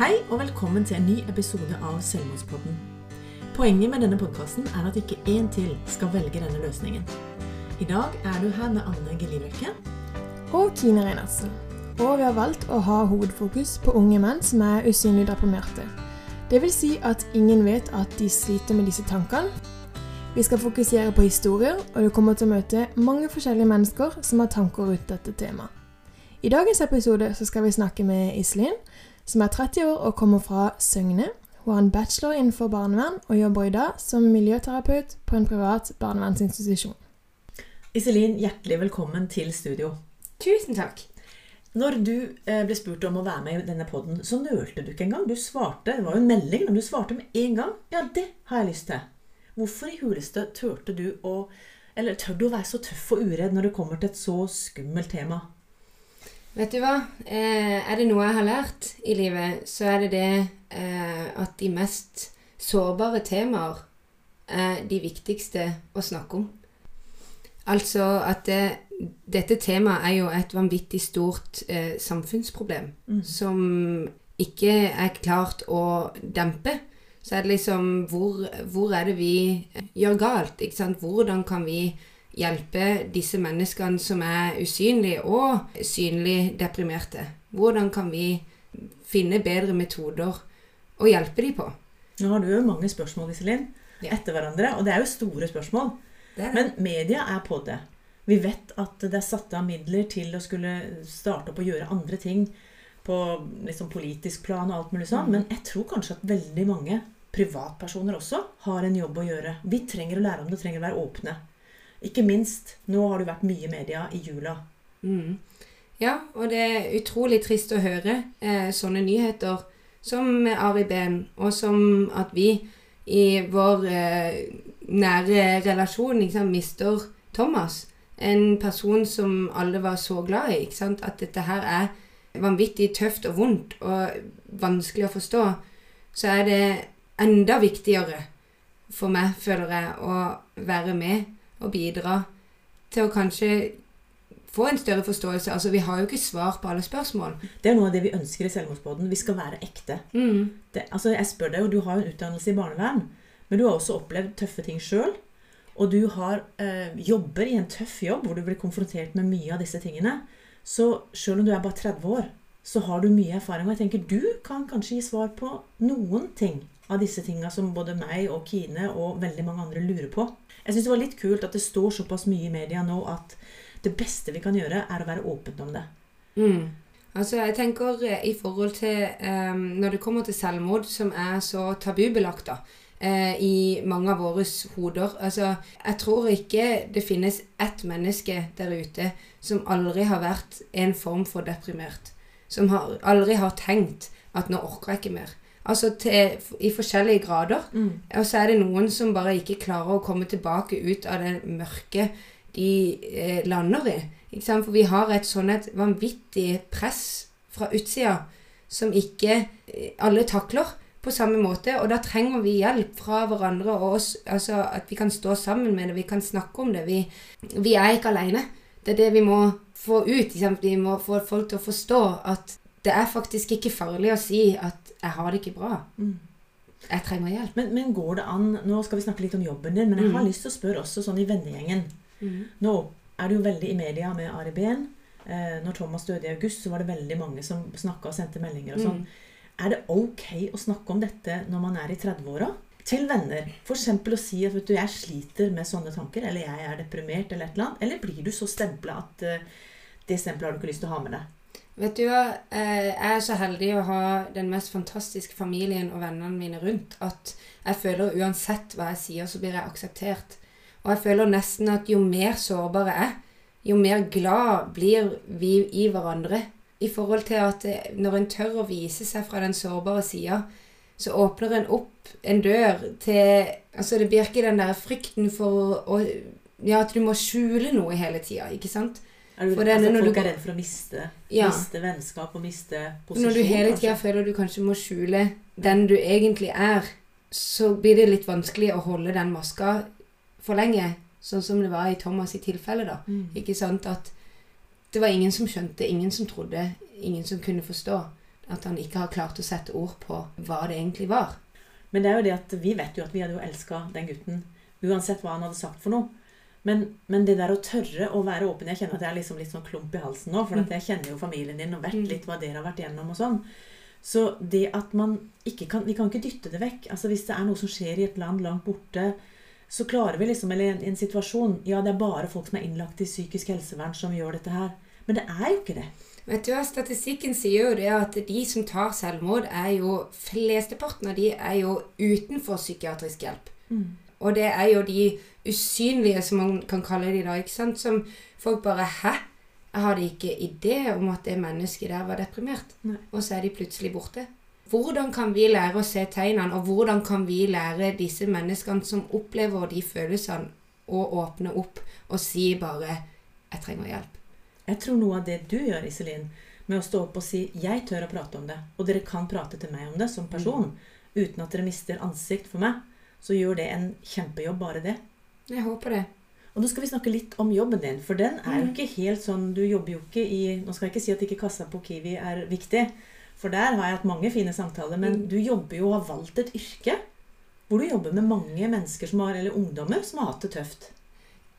Hei og velkommen til en ny episode av Selvmordspodden. Poenget med denne podkasten er at ikke én til skal velge denne løsningen. I dag er du her med Anne Gelibrekke. og Kine Reinertsen. Og vi har valgt å ha hovedfokus på unge menn som er usynlig deprimerte. Vil si at ingen vet at de sliter med disse tankene. Vi skal fokusere på historier, og du kommer til å møte mange forskjellige mennesker som har tanker rundt dette temaet. I dagens episode skal vi snakke med Iselin, som er 30 år og kommer fra Søgne. Hun har en bachelor innenfor barnevern og jobber i dag som miljøterapeut på en privat barnevernsinstitusjon. Iselin, hjertelig velkommen til studio. Tusen takk. Når du eh, ble spurt om å være med i denne podden, så nølte du ikke engang. Du svarte, Det var jo en melding, men du svarte med en gang. Ja, det har jeg lyst til. Hvorfor i huleste turte du å Eller tør du å være så tøff og uredd når det kommer til et så skummelt tema? Vet du hva? Eh, er det noe jeg har lært i livet, så er det det eh, at de mest sårbare temaer er de viktigste å snakke om. Altså at det, dette temaet er jo et vanvittig stort eh, samfunnsproblem Mm. som ikke er klart å dempe. Så er det liksom hvor, hvor er det vi gjør galt? Hvordan kan vi hjelpe disse menneskene som er usynlige og synlig deprimerte? Hvordan kan vi finne bedre metoder å hjelpe dem på? Nå har du jo mange spørsmål, Iselin, Ja. etter hverandre. Og det er jo store spørsmål. Det det. Men media er på det. Vi vet at det er satt av midler til å skulle starte opp og gjøre andre ting på liksom politisk plan og alt mulig sånn. Mm. Men jeg tror kanskje at veldig mange privatpersoner også har en jobb å gjøre. Vi trenger å lære om det, trenger å være åpne. Ikke minst, nå har det vært mye media i jula. Mm. Ja, og det er utrolig trist å høre eh, sånne nyheter som Ari Behn, og som at vi i vår eh, nære relasjon liksom, mister Thomas. En person som alle var så glad i. Ikke sant? At dette her er vanvittig tøft og vondt og vanskelig å forstå. Så er det enda viktigere for meg, føler jeg, å være med og bidra til å kanskje få en større forståelse. Altså, Vi har jo ikke svar på alle spørsmål. Det er noe av det vi ønsker i Selvmordsbåten. Vi skal være ekte. Mm. Det, altså jeg spør deg jo, Du har en utdannelse i barnevern, men du har også opplevd tøffe ting sjøl. Og du har, øh, jobber i en tøff jobb hvor du blir konfrontert med mye av disse tingene. Så sjøl om du er bare 30 år, så har du mye erfaring. Og jeg tenker du kan kanskje gi svar på noen ting av disse tinga som både meg og Kine og veldig mange andre lurer på. Jeg syns det var litt kult at det står såpass mye i media nå at det beste vi kan gjøre, er å være åpne om det. Mm. Altså, jeg tenker eh, i forhold til um, Når det kommer til selvmord, som er så tabubelagt da, eh, i mange av våre hoder Altså, jeg tror ikke det finnes ett menneske der ute som aldri har vært en form for deprimert. Som har, aldri har tenkt at 'nå orker jeg ikke mer'. Altså til, i forskjellige grader. Og så er det noen som bare ikke klarer å komme tilbake ut av det mørke de eh, lander i. Ikke sant? For vi har et sånn et vanvittig press fra utsida som ikke eh, alle takler på samme måte. Og da trenger vi hjelp fra hverandre og oss. Altså at vi kan stå sammen med det, vi kan snakke om det. Vi, vi er ikke aleine. Det er det vi må få ut. Sant? Vi må få folk til å forstå at det er faktisk ikke farlig å si at 'jeg har det ikke bra'. Mm. Jeg trenger hjelp. Men, men går det an Nå skal vi snakke litt om jobben din, men jeg har Mm. lyst til å spørre også sånn i vennegjengen. Nå er det jo veldig i media med Ari Behn. Eh, når Thomas døde i august, så var det veldig mange som snakka og sendte meldinger og sånn. Mm. Er det ok å snakke om dette når man er i 30-åra? Til venner. F.eks. å si at du, 'jeg sliter med sånne tanker', eller 'jeg er deprimert', eller et eller annet. Eller blir du så stempla at uh, det stempelet har du ikke lyst til å ha med deg? Vet du hva, Eh, jeg er så heldig å ha den mest fantastiske familien og vennene mine rundt at jeg føler uansett hva jeg sier, så blir jeg akseptert. Og jeg føler nesten at jo mer sårbar jeg er, jo mer glad blir vi i hverandre. I forhold til at eh, når en tør å vise seg fra den sårbare sida, så åpner en opp en dør til Altså det blir ikke den der frykten for å Ja, at du må skjule noe hele tida, ikke sant? Er du, For altså, folk du- er redd for å miste, Ja. miste vennskap og miste posisjon. Når du hele tida føler du kanskje må skjule den du egentlig er, så blir det litt vanskelig å holde den maska for lenge. Sånn som det var i Thomas i tilfelle, da. Mm. Ikke sant? At det var ingen som skjønte, ingen som trodde, ingen som kunne forstå. at han ikke har klart å sette ord på hva det egentlig var. Men det er jo det at vi vet jo at vi hadde jo elska den gutten uansett hva han hadde sagt for noe. Men, men det der å tørre å være åpen Jeg kjenner at jeg er liksom litt sånn klump i halsen nå. For Mm. jeg kjenner jo familien din og vet Mm. litt hva dere har vært gjennom og sånn. Så det at man ikke kan Vi kan ikke dytte det vekk. Altså Hvis det er noe som skjer i et land langt borte, så klarer vi liksom Eller en, en situasjon Ja, det er bare folk som er innlagt i psykisk helsevern som gjør dette her. Men det er jo ikke det. Vet du hva, Statistikken sier jo det at de som tar selvmord, er jo Flesteparten av de er jo utenfor psykiatrisk hjelp. Og det er jo de usynlige, som man kan kalle de da, ikke sant? Som folk bare Hæ? Jeg hadde ikke idé om at det mennesket der var deprimert. Nei. Og så er de plutselig borte. Hvordan kan vi lære å se tegnene, og hvordan kan vi lære disse menneskene som opplever de følelsene, å åpne opp og si bare 'Jeg trenger hjelp'? Jeg tror noe av det du gjør, Iselin, med å stå opp og si 'jeg tør å prate om det', og dere kan prate til meg om det som person, uten at dere mister ansikt for meg, så gjør det en kjempejobb, bare det. Jeg håper det. Og nå skal vi snakke litt om jobben din, for den er jo Mhm. ikke helt sånn Du jobber jo ikke i Nå skal jeg ikke si at ikke kassa på Kiwi er viktig, for der har jeg hatt mange fine samtaler, men Mm. du jobber jo og har valgt et yrke hvor du jobber med mange mennesker som har, eller ungdommer som har hatt det tøft.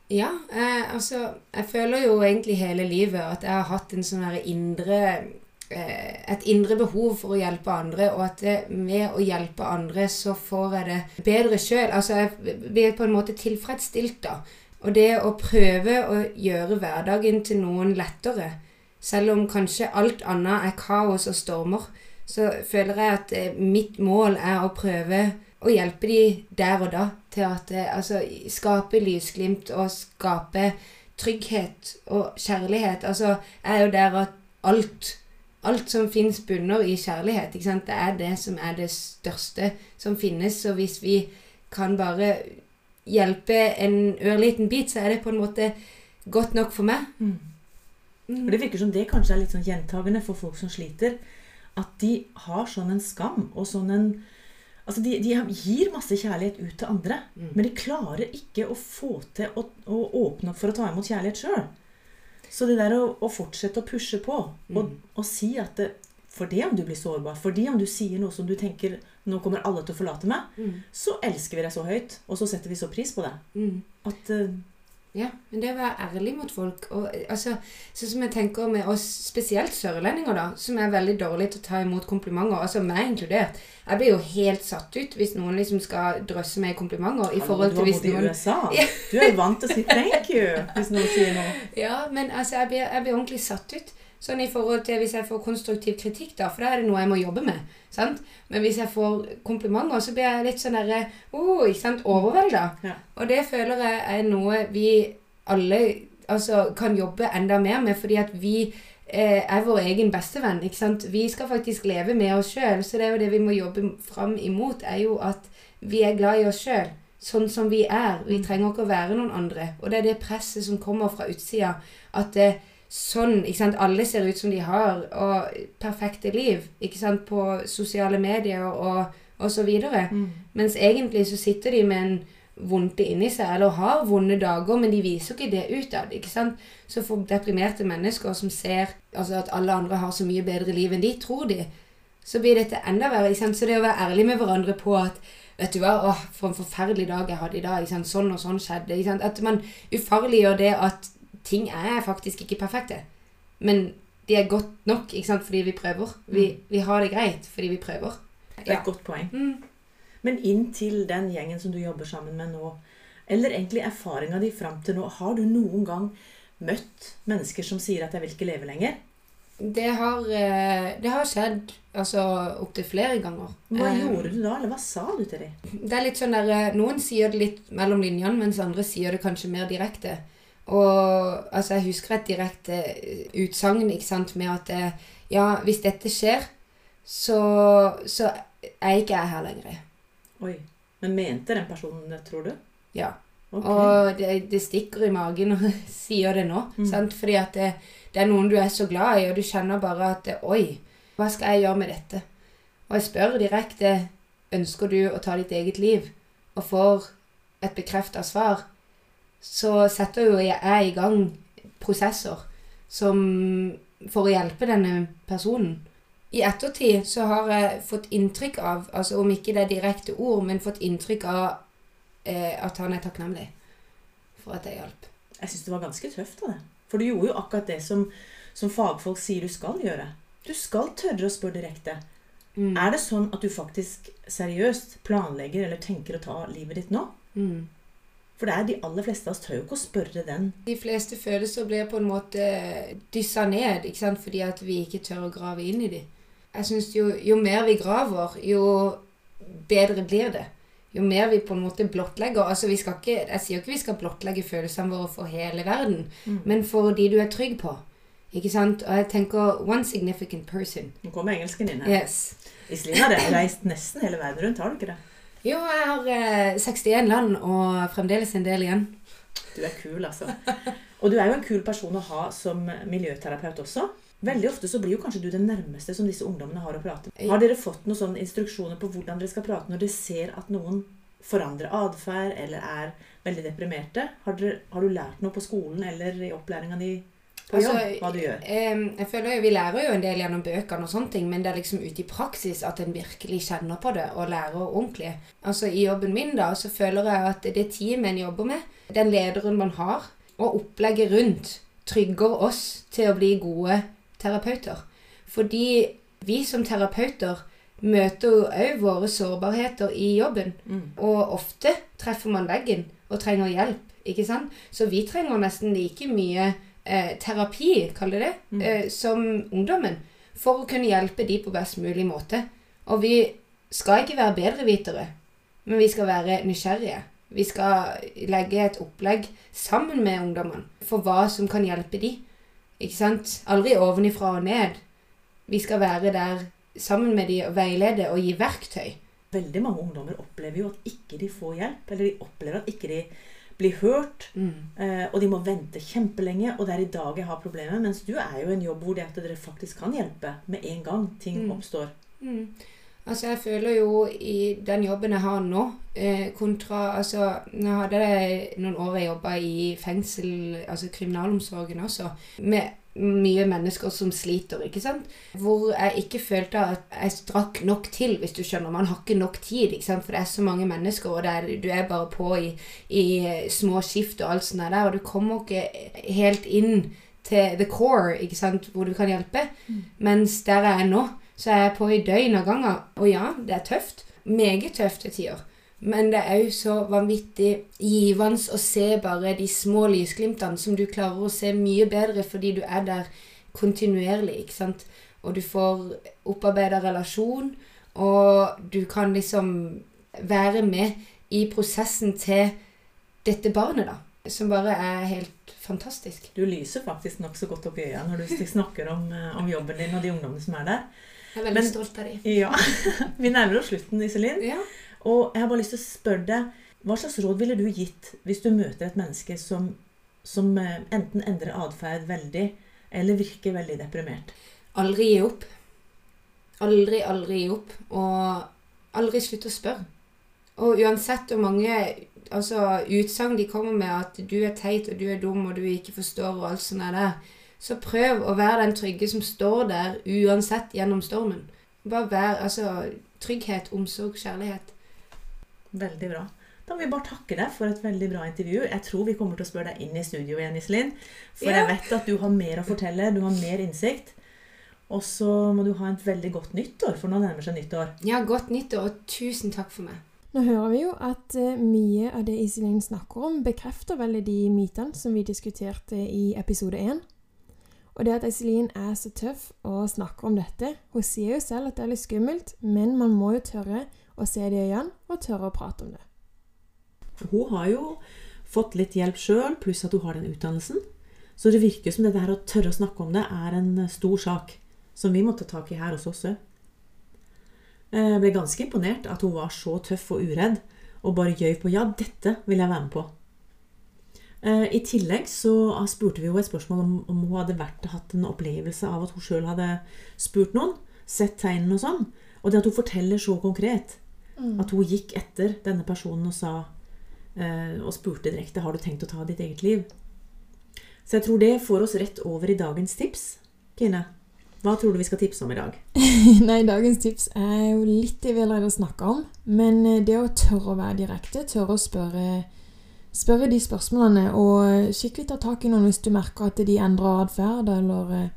Ja, eh, altså Jeg føler jo egentlig hele livet at jeg har hatt en sånn indre Et indre behov for å hjelpe andre, og at med å hjelpe andre så får jeg det bedre sjøl. Altså, jeg blir på en måte tilfredsstilt, da. Og det å prøve å gjøre hverdagen til noen lettere, selv om kanskje alt annet er kaos og stormer, så føler jeg at eh, mitt mål er å prøve å hjelpe de der og da til at eh, altså, skape lysglimt og skape trygghet og kjærlighet. Altså, jeg er jo der at alt Alt som finnes bunner i kjærlighet. Ikke sant? Det er det som er det største som finnes. Så hvis vi kan bare hjelpe en ørliten bit, så er det på en måte godt nok for meg. Mm. For Det virker som det kanskje er litt sånn gjentagende for folk som sliter. At de har sånn en skam og sånn en Altså, de, de gir masse kjærlighet ut til andre, Mm. men de klarer ikke å få til å, å åpne opp for å ta imot kjærlighet sjøl. Så det der å, å fortsette å pushe på og, Mm. og si at det, for det om du blir sårbar, for det om du sier noe som du tenker nå kommer alle til å forlate meg, Mm. så elsker vi deg så høyt, og så setter vi så pris på det. Mm. At eh, Ja, men det å være ærlig mot folk og, altså, Sånn som jeg tenker med oss, spesielt sørlendinger, da, som er veldig dårlige til å ta imot komplimenter, altså meg inkludert. Jeg blir jo helt satt ut hvis noen liksom skal drøsse meg komplimenter. i forhold du har bodd i. USA. Ja. Du er jo vant til å si 'thank you' hvis noen sier noe. Ja, men altså, jeg blir, jeg blir ordentlig satt ut. Sånn i forhold til hvis jeg får konstruktiv kritikk, da, for da er det noe jeg må jobbe med. sant? Men hvis jeg får komplimenter, så blir jeg litt sånn derre oh, overvelda. Ja. Og det føler jeg er noe vi alle altså, kan jobbe enda mer med, fordi at vi eh, er vår egen bestevenn. ikke sant? Vi skal faktisk leve med oss sjøl, så det er jo det vi må jobbe fram imot, er jo at vi er glad i oss sjøl. Sånn som vi er. Vi Mm. trenger ikke å være noen andre. Og det er det presset som kommer fra utsida. At det, sånn, ikke sant, alle ser ut som de har og perfekte liv ikke sant, på sosiale medier og, og så videre. Mm. Mens egentlig så sitter de med en vondte inni seg, eller har vonde dager, men de viser ikke det utad. ikke sant? Så for deprimerte mennesker som ser altså at alle andre har så mye bedre liv enn de, tror de, så blir dette enda verre. ikke sant? Så det å være ærlig med hverandre på at Vet du hva, åh, for en forferdelig dag jeg hadde i dag. ikke sant? Sånn og sånn skjedde. ikke sant? At man ufarliggjør det at ting er faktisk ikke perfekte. Men de er godt nok ikke sant? fordi vi prøver. Vi, vi har det greit fordi vi prøver. Det er et godt poeng. Mm. Men inntil den gjengen som du jobber sammen med nå, eller egentlig erfaringa di fram til nå, har du noen gang møtt mennesker som sier at 'jeg vil ikke leve lenger'? Det har, eh, det har skjedd altså opptil flere ganger. Hva Eh, gjorde du da, eller hva sa du til dem? Det er litt sånn der, eh, Noen sier det litt mellom linjene, mens andre sier det kanskje mer direkte. Og altså, jeg husker et direkte eh, utsagn ikke sant, med at eh, ja, hvis dette skjer, så, så er ikke jeg her lenger. Oi. Men mente den personen det, tror du? Ja. Okay. Og det, det stikker i magen når jeg sier det nå. Mm. Sant? Fordi at det, det er noen du er så glad i, og du kjenner bare at Oi, hva skal jeg gjøre med dette? Og jeg spør direkte ønsker du å ta ditt eget liv, og får et bekrefta svar, så setter jo jeg i gang prosesser som for å hjelpe denne personen. i ettertid så har jeg fått inntrykk av, altså om ikke det er direkte ord, men fått inntrykk av eh, at han er takknemlig for at jeg hjalp. Jeg syns det var ganske tøft av det. For du gjorde jo akkurat det som, som fagfolk sier du skal gjøre. Du skal tørre å spørre direkte. Mm. Er det sånn at du faktisk seriøst planlegger eller tenker å ta livet ditt nå? Mm. For det er de aller fleste av oss tør jo ikke å spørre den. De fleste følelser blir på en måte dyssa ned, ikke sant? fordi at vi ikke tør å grave inn i dem. Jeg synes jo, jo mer vi graver, jo bedre blir det. Jo mer vi på en måte blottlegger altså vi skal ikke, Jeg sier ikke vi skal blottlegge følelsene våre for hele verden, Mm. men for de du er trygg på. Ikke sant? Og jeg tenker one significant person. Nå kommer engelsken inn her. Yes. Iselin har reist nesten hele verden rundt, har du ikke det? Jo, jeg har eh, 61 land og fremdeles en del igjen. Du er kul, altså. Og du er jo en kul person å ha som miljøterapeut også. Veldig ofte så blir jo kanskje du den nærmeste som disse ungdommene har å prate med. Har dere fått noen sånne instruksjoner på hvordan dere skal prate når dere ser at noen forandrer atferd eller er veldig deprimerte? Har, dere, har du lært noe på skolen eller i opplæringa di på jobb Altså, hva du gjør? em, jeg føler jo Vi lærer jo en del gjennom bøkene, og sånne ting, men det er liksom ute i praksis at en virkelig kjenner på det og lærer ordentlig. Altså I jobben min da, så føler jeg at det teamet en jobber med, den lederen man har, og opplegget rundt, trygger oss til å bli gode terapeuter. Fordi vi som terapeuter møter jo òg våre sårbarheter i jobben. Mm. Og ofte treffer man veggen og trenger hjelp. ikke sant? Så vi trenger nesten like mye eh, terapi, kaller det Mm. eh, som ungdommen. For å kunne hjelpe de på best mulig måte. Og vi skal ikke være bedrevitere, men vi skal være nysgjerrige. Vi skal legge et opplegg sammen med ungdommene for hva som kan hjelpe de. Ikke sant? Aldri ovenifra og ned. Vi skal være der sammen med de og veilede og gi verktøy. Veldig mange ungdommer opplever jo at ikke de får hjelp, eller de opplever at ikke de blir hørt. Mm. Eh, og de må vente kjempelenge, og det er i dag jeg har problemer. Mens du er jo i en jobb hvor det at dere faktisk kan hjelpe med en gang ting Mm. oppstår. Mm. Altså, jeg føler jo i den jobben jeg har nå, eh, kontra Altså, nå hadde jeg noen år jeg jobba i fengsel, altså kriminalomsorgen også, med mye mennesker som sliter, ikke sant? Hvor jeg ikke følte at jeg strakk nok til, hvis du skjønner. Man har ikke nok tid, ikke sant? For det er så mange mennesker, og er, du er bare på i, i små skift og alt sånt der, og du kommer ikke helt inn til the core, ikke sant, hvor du kan hjelpe. Mens der jeg er nå, så er jeg på i døgn av ganger. Og ja, det er tøft. Meget tøft til tider. Men det er òg så vanvittig givende å se bare de små lysglimtene som du klarer å se mye bedre fordi du er der kontinuerlig, ikke sant. Og du får opparbeida relasjon, og du kan liksom være med i prosessen til dette barnet, da. Som bare er helt fantastisk. Du lyser faktisk nokså godt opp i øynene når du snakker om, eh, om jobben din og de ungdommene som er der. Jeg er veldig Men- stolt av dem. Ja, Vi nærmer oss slutten, Iselin. Ja. Og jeg har bare lyst til å spørre deg, hva slags råd ville du gitt hvis du møter et menneske som, som eh, enten endrer atferd veldig, eller virker veldig deprimert? Aldri gi opp. Aldri, aldri gi opp. Og aldri slutte å spørre. Og uansett hvor mange altså, utsagn de kommer med at du er teit og du er dum og du ikke forstår og alt sånt der, så prøv å være den trygge som står der uansett gjennom stormen. Bare vær altså trygghet, omsorg, kjærlighet. Veldig bra. Da må vi bare takke deg for et veldig bra intervju. Jeg tror vi kommer til å spørre deg inn i studio igjen, Iselin. For Ja. jeg vet at du har mer å fortelle, du har mer innsikt. Og så må du ha et veldig godt nyttår, for nå nærmer seg nyttår. Ja, godt nyttår, og tusen takk for meg. Nå hører vi jo at eh, mye av det Iselin snakker om, bekrefter veldig de mytene som vi diskuterte i episode 1. Og det at Iselin er så tøff og snakker om dette Hun sier jo selv at det er litt skummelt, men man må jo tørre å se det igjen og tørre å prate om det. Hun har jo fått litt hjelp sjøl, pluss at hun har den utdannelsen. Så det virker som det der å tørre å snakke om det er en stor sak som vi må ta tak i her hos oss òg. Jeg ble ganske imponert at hun var så tøff og uredd og bare gøy på 'ja, dette vil jeg være med på'. Eh, I tillegg så spurte vi jo et spørsmål om hun hadde vært, hatt en opplevelse av at hun sjøl hadde spurt noen, sett tegnene og sånn. Og det at hun forteller så konkret. At hun gikk etter denne personen og sa eh, og spurte direkte har du tenkt å ta ditt eget liv. Så jeg tror det får oss rett over i dagens tips. Kine? Hva tror du vi skal tipse om i dag? Nei, dagens tips er jo litt det vi allerede snakka om. Men eh, det å tørre å være direkte, tørre å spørre, spørre de spørsmålene, og skikkelig ta tak i noen hvis du merker at de endrer atferd, eller eh,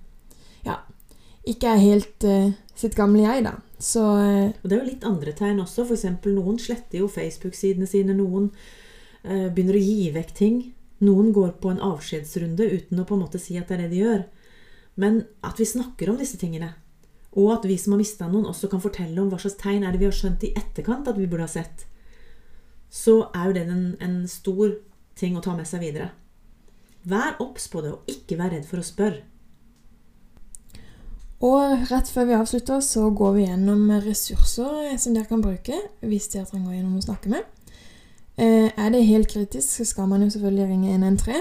ikke er helt uh, sitt gamle jeg, da. Så uh, Og det er jo litt andre tegn også. F.eks. noen sletter jo Facebook-sidene sine. Noen uh, begynner å gi vekk ting. Noen går på en avskjedsrunde uten å på en måte si at det er det de gjør. Men at vi snakker om disse tingene, og at vi som har mista noen, også kan fortelle om hva slags tegn er det vi har skjønt i etterkant at vi burde ha sett, så er jo det en, en stor ting å ta med seg videre. Vær obs på det, og ikke vær redd for å spørre. Og rett før vi avslutter, så går vi gjennom ressurser som dere kan bruke hvis dere trenger noen å snakke med. Eh, er det helt kritisk, så skal man jo selvfølgelig ringe 113.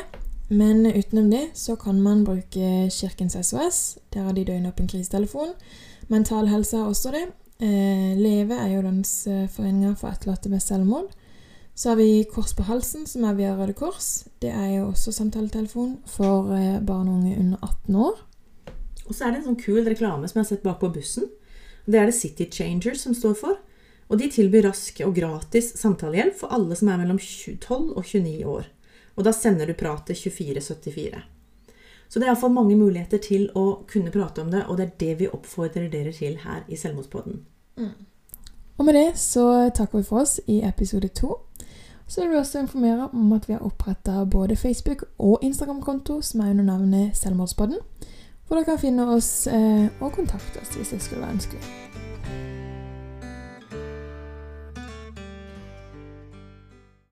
Men utenom det så kan man bruke Kirkens SOS. Der har de døgnåpen krisetelefon. Mental Helse har også det. Eh, Leve er jo Landsforeninga for etterlatte med selvmord. Så har vi Kors på halsen, som er via Røde Kors. Det er jo også samtaletelefon for eh, barn og unge under 18 år. Og så er det en sånn kul reklame som jeg har sett bakpå bussen. Det er det City Changers som står for. Og de tilbyr rask og gratis samtalehjelp for alle som er mellom 12 og 29 år. Og da sender du pratet 2474. Så det er iallfall mange muligheter til å kunne prate om det, og det er det vi oppfordrer dere til her i Selvmordspodden. Og med det så takker vi for oss i episode to. Så vil vi også informere om at vi har oppretta både Facebook- og Instagram-konto som er under navnet Selvmordspodden. Hvor dere kan finne oss eh, og kontakte oss hvis det skulle være ønskelig.